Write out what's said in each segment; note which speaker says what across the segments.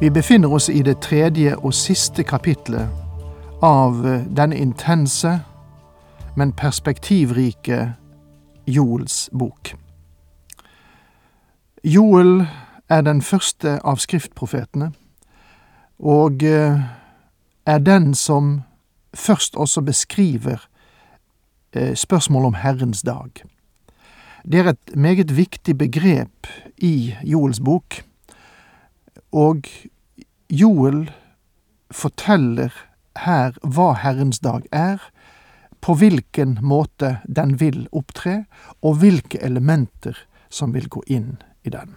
Speaker 1: Vi befinner oss i det tredje og siste kapitlet av eh, denne intense, men perspektivrike Joels bok. Joel er den første av skriftprofetene, og eh, er den som først også beskriver spørsmålet spørsmål om Herrens dag. Det er et meget viktig begrep i Joels bok, og Joel forteller her hva Herrens dag er, på hvilken måte den vil opptre, og hvilke elementer som vil gå inn i den.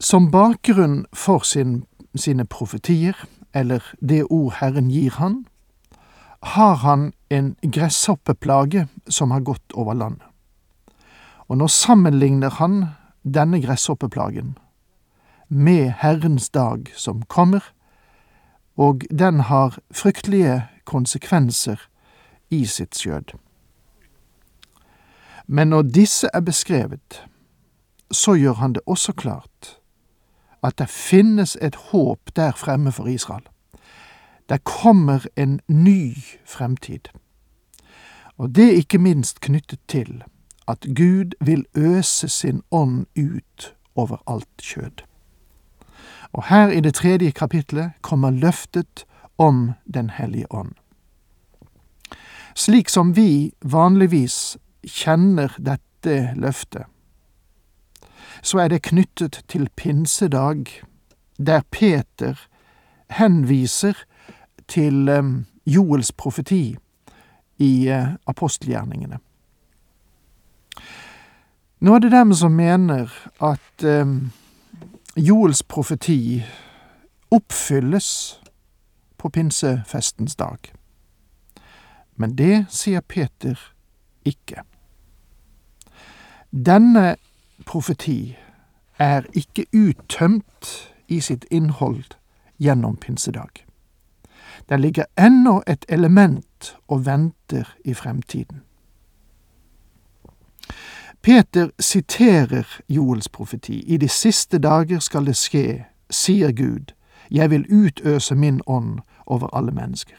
Speaker 1: Som bakgrunn for sin, sine profetier, eller det ord Herren gir han, har han en gresshoppeplage som har gått over landet. Og nå sammenligner han denne gresshoppeplagen med Herrens dag som kommer, og den har fryktelige konsekvenser i sitt skjød. Men når disse er beskrevet, så gjør han det også klart at det finnes et håp der fremme for Israel. Det kommer en ny fremtid. Og det er ikke minst knyttet til at Gud vil øse sin ånd ut over alt kjød. Og her i det tredje kapitlet kommer løftet om Den hellige ånd. Slik som vi vanligvis kjenner dette løftet, så er det knyttet til pinsedag, der Peter henviser til um, Joels profeti i uh, apostelgjerningene. Nå er det dem som mener at um, Joels profeti oppfylles på pinsefestens dag. Men det sier Peter ikke. Denne profeti er ikke uttømt i sitt innhold gjennom pinsedag. Der ligger ennå et element og venter i fremtiden. Peter siterer Joels profeti. I de siste dager skal det skje, sier Gud, jeg vil utøse min ånd over alle mennesker.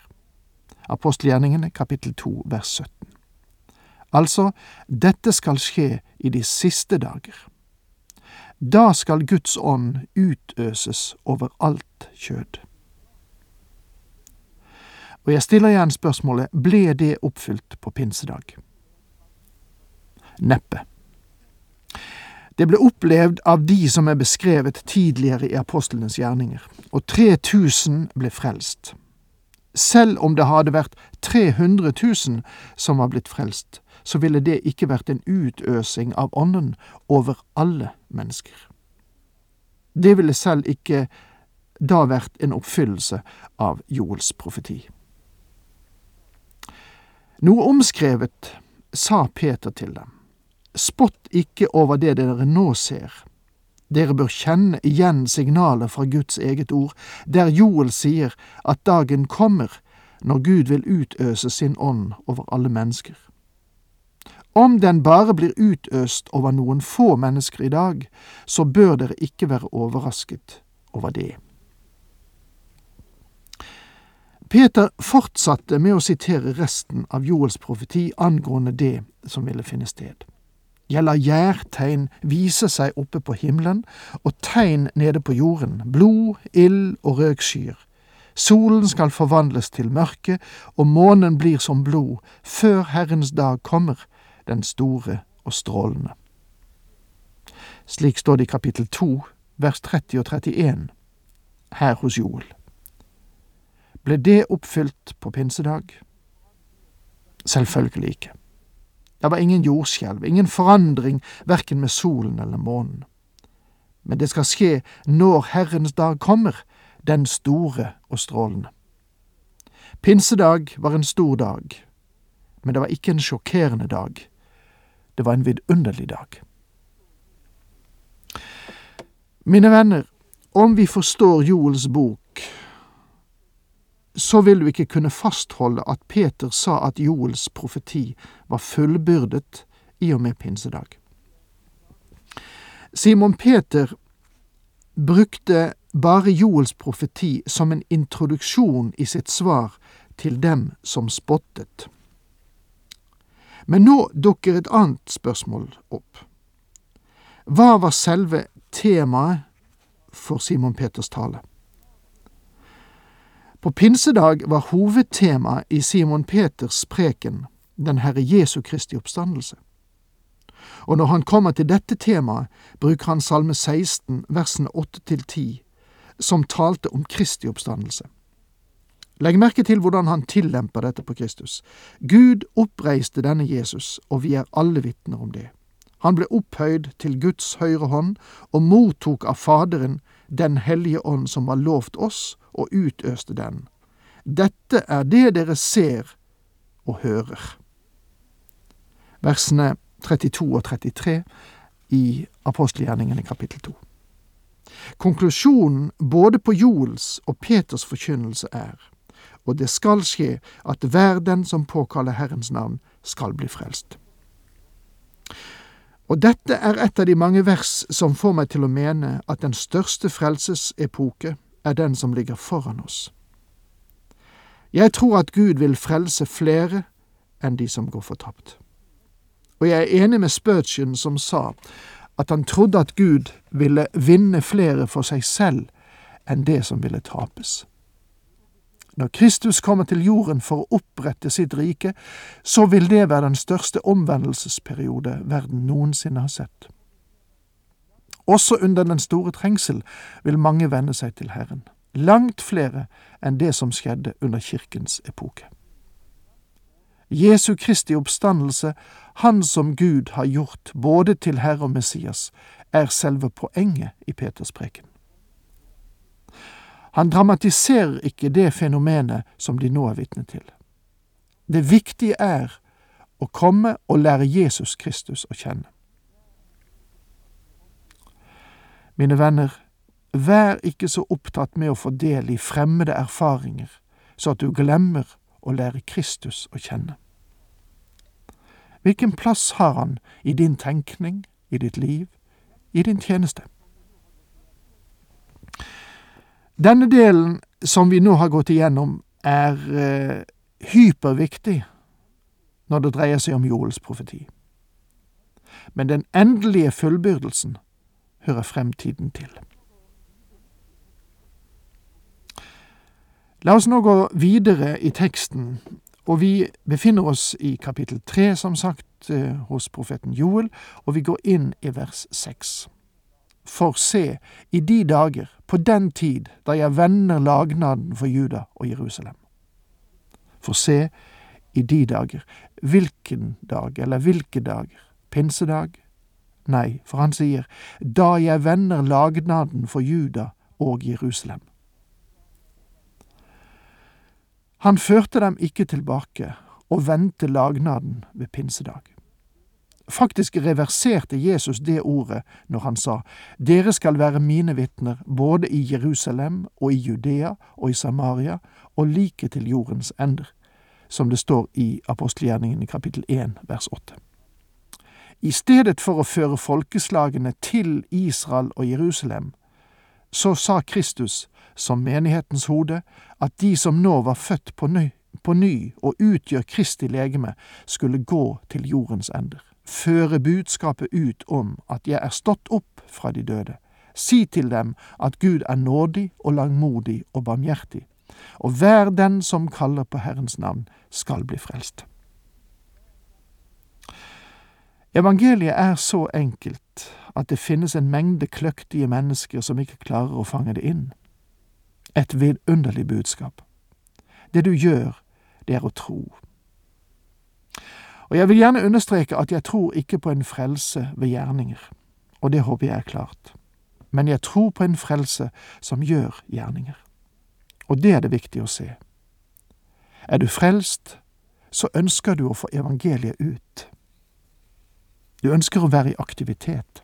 Speaker 1: Apostelgjerningene kapittel 2 vers 17. Altså, dette skal skje i de siste dager. Da skal Guds ånd utøses over alt kjød. Og jeg stiller igjen spørsmålet, ble det oppfylt på pinsedag? Neppe. Det ble opplevd av de som er beskrevet tidligere i apostlenes gjerninger, og 3000 ble frelst. Selv om det hadde vært 300 000 som var blitt frelst, så ville det ikke vært en utøsing av Ånden over alle mennesker. Det ville selv ikke da vært en oppfyllelse av Joels profeti. Noe omskrevet sa Peter til dem. Spott ikke over det dere nå ser. Dere bør kjenne igjen signalet fra Guds eget ord, der Joel sier at dagen kommer når Gud vil utøse sin ånd over alle mennesker. Om den bare blir utøst over noen få mennesker i dag, så bør dere ikke være overrasket over det. Peter fortsatte med å sitere resten av Joels profeti angående det som ville finne sted. Jeg lar gjærtegn vise seg oppe på himmelen og tegn nede på jorden, blod, ild og røkskyer. Solen skal forvandles til mørke, og månen blir som blod, før Herrens dag kommer, den store og strålende. Slik står det i kapittel 2, vers 30 og 31, her hos Joel. Ble det oppfylt på pinsedag? Selvfølgelig ikke. Det var ingen jordskjelv, ingen forandring verken med solen eller månen. Men det skal skje når Herrens dag kommer, den store og strålende. Pinsedag var en stor dag, men det var ikke en sjokkerende dag. Det var en vidunderlig dag. Mine venner, om vi forstår Joels bok, så vil du ikke kunne fastholde at Peter sa at Joels profeti var fullbyrdet i og med pinsedag. Simon Peter brukte bare Joels profeti som en introduksjon i sitt svar til dem som spottet. Men nå dukker et annet spørsmål opp. Hva var selve temaet for Simon Peters tale? På pinsedag var hovedtema i Simon Peters preken den Herre Jesu Kristi oppstandelse. Og når han kommer til dette temaet, bruker han Salme 16, versene 8-10, som talte om Kristi oppstandelse. Legg merke til hvordan han tillemper dette på Kristus. Gud oppreiste denne Jesus, og vi er alle vitner om det. Han ble opphøyd til Guds høyre hånd og mottok av Faderen Den hellige ånd som var lovt oss, og utøste den. Dette er det dere ser og hører. Versene 32 og 33 i apostelgjerningene kapittel 2. Konklusjonen både på Joels og Peters forkynnelse er, og det skal skje, at hver den som påkaller Herrens navn, skal bli frelst. Og dette er et av de mange vers som får meg til å mene at den største frelsesepoke er den som ligger foran oss. Jeg tror at Gud vil frelse flere enn de som går fortapt. Og jeg er enig med Spurgeon som sa at han trodde at Gud ville vinne flere for seg selv enn det som ville tapes. Når Kristus kommer til jorden for å opprette sitt rike, så vil det være den største omvendelsesperiode verden noensinne har sett. Også under den store trengsel vil mange vende seg til Herren, langt flere enn det som skjedde under kirkens epoke. Jesu Kristi oppstandelse, Han som Gud har gjort både til Herre og Messias, er selve poenget i Peters preken. Han dramatiserer ikke det fenomenet som de nå er vitne til. Det viktige er å komme og lære Jesus Kristus å kjenne. Mine venner, vær ikke så opptatt med å få del i fremmede erfaringer, så at du glemmer å lære Kristus å kjenne. Hvilken plass har han i din tenkning, i ditt liv, i din tjeneste? Denne delen som vi nå har gått igjennom, er eh, hyperviktig når det dreier seg om Joels profeti. Men den endelige fullbyrdelsen hører fremtiden til. La oss nå gå videre i teksten, og vi befinner oss i kapittel tre, som sagt, eh, hos profeten Joel, og vi går inn i vers seks. For se, i de dager, på den tid da jeg vender lagnaden for Juda og Jerusalem. For se, i de dager. Hvilken dag, eller hvilke dager? Pinsedag, Nei, for han sier, da jeg vender lagnaden for Juda og Jerusalem. Han førte dem ikke tilbake og vendte lagnaden ved pinsedag. Faktisk reverserte Jesus det ordet når han sa, Dere skal være mine vitner både i Jerusalem og i Judea og i Samaria og like til jordens ender, som det står i apostelgjerningen i kapittel 1 vers 8. I stedet for å føre folkeslagene til Israel og Jerusalem, så sa Kristus, som menighetens hode, at de som nå var født på ny, på ny og utgjør Kristi legeme, skulle gå til jordens ender. Føre budskapet ut om at jeg er stått opp fra de døde. Si til dem at Gud er nådig og langmodig og barmhjertig, og hver den som kaller på Herrens navn, skal bli frelst. Evangeliet er så enkelt at det finnes en mengde kløktige mennesker som ikke klarer å fange det inn. Et vidunderlig budskap. Det du gjør, det er å tro. Og jeg vil gjerne understreke at jeg tror ikke på en frelse ved gjerninger, og det håper jeg er klart. men jeg tror på en frelse som gjør gjerninger. Og det er det viktig å se. Er du frelst, så ønsker du å få evangeliet ut. Du ønsker å være i aktivitet.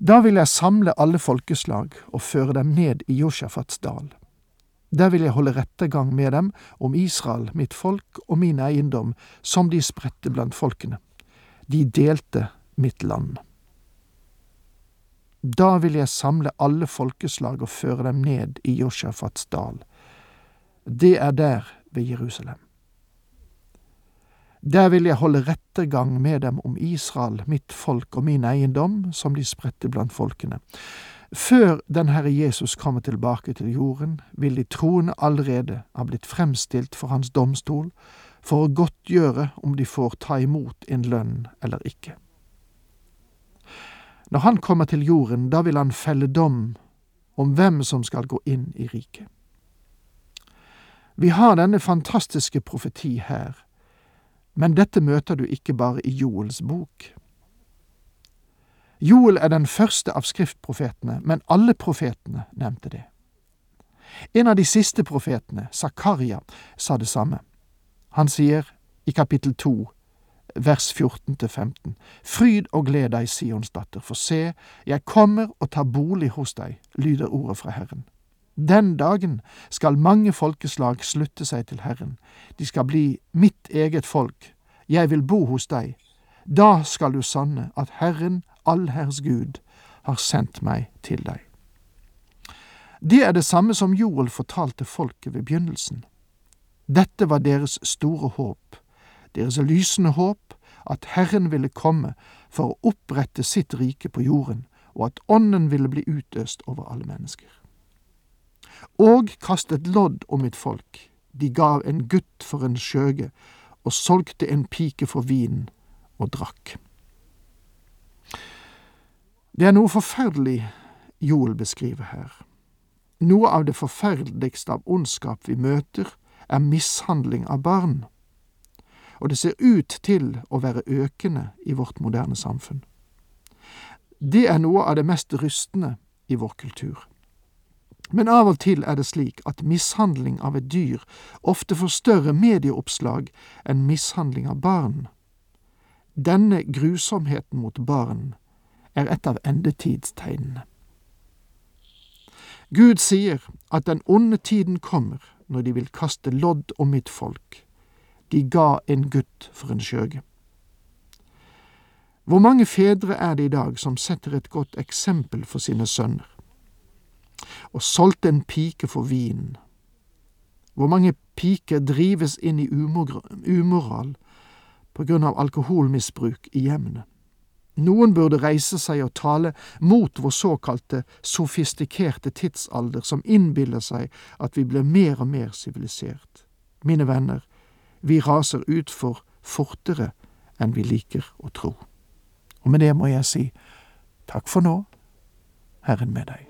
Speaker 1: Da vil jeg samle alle folkeslag og føre dem ned i Josjafats dal. Der vil jeg holde rettergang med dem om Israel, mitt folk og min eiendom, som de spredte blant folkene. De delte mitt land. Da vil jeg samle alle folkeslag og føre dem ned i Josjafats dal. Det er der ved Jerusalem. Der vil jeg holde rettergang med dem om Israel, mitt folk og min eiendom, som de spredte blant folkene. Før den Herre Jesus kommer tilbake til jorden, vil de troende allerede ha blitt fremstilt for hans domstol, for å godtgjøre om de får ta imot en lønn eller ikke. Når han kommer til jorden, da vil han felle dom om hvem som skal gå inn i riket. Vi har denne fantastiske profeti her, men dette møter du ikke bare i Joels bok. Joel er den første av skriftprofetene, men alle profetene nevnte det. En av de siste profetene, Zakaria, sa det samme. Han sier i kapittel 2, vers 14-15, Fryd og gled deg, Sions datter, for se, jeg kommer og tar bolig hos deg, lyder ordet fra Herren. Den dagen skal mange folkeslag slutte seg til Herren, de skal bli mitt eget folk, jeg vil bo hos deg. Da skal du sanne at Herren allherrs Gud har sendt meg til deg. Det er det samme som Joel fortalte folket ved begynnelsen. Dette var deres store håp, deres lysende håp, at Herren ville komme for å opprette sitt rike på jorden, og at Ånden ville bli utøst over alle mennesker. Og kastet lodd om mitt folk, de gav en gutt for en skjøge, og solgte en pike for vin og drakk. Det er noe forferdelig Joel beskriver her. Noe av det forferdeligste av ondskap vi møter, er mishandling av barn, og det ser ut til å være økende i vårt moderne samfunn. Det er noe av det mest rystende i vår kultur. Men av og til er det slik at mishandling av et dyr ofte får større medieoppslag enn mishandling av barn. Denne grusomheten mot barn er et av endetidstegnene. Gud sier at den onde tiden kommer når de vil kaste lodd om mitt folk. De ga en gutt for en skjøge. Hvor mange fedre er det i dag som setter et godt eksempel for sine sønner? Og solgte en pike for vin. Hvor mange piker drives inn i umoral på grunn av alkoholmisbruk i hjemmene? Noen burde reise seg og tale mot vår såkalte sofistikerte tidsalder, som innbiller seg at vi blir mer og mer sivilisert. Mine venner, vi raser utfor fortere enn vi liker å tro. Og med det må jeg si takk for nå, Herren med deg.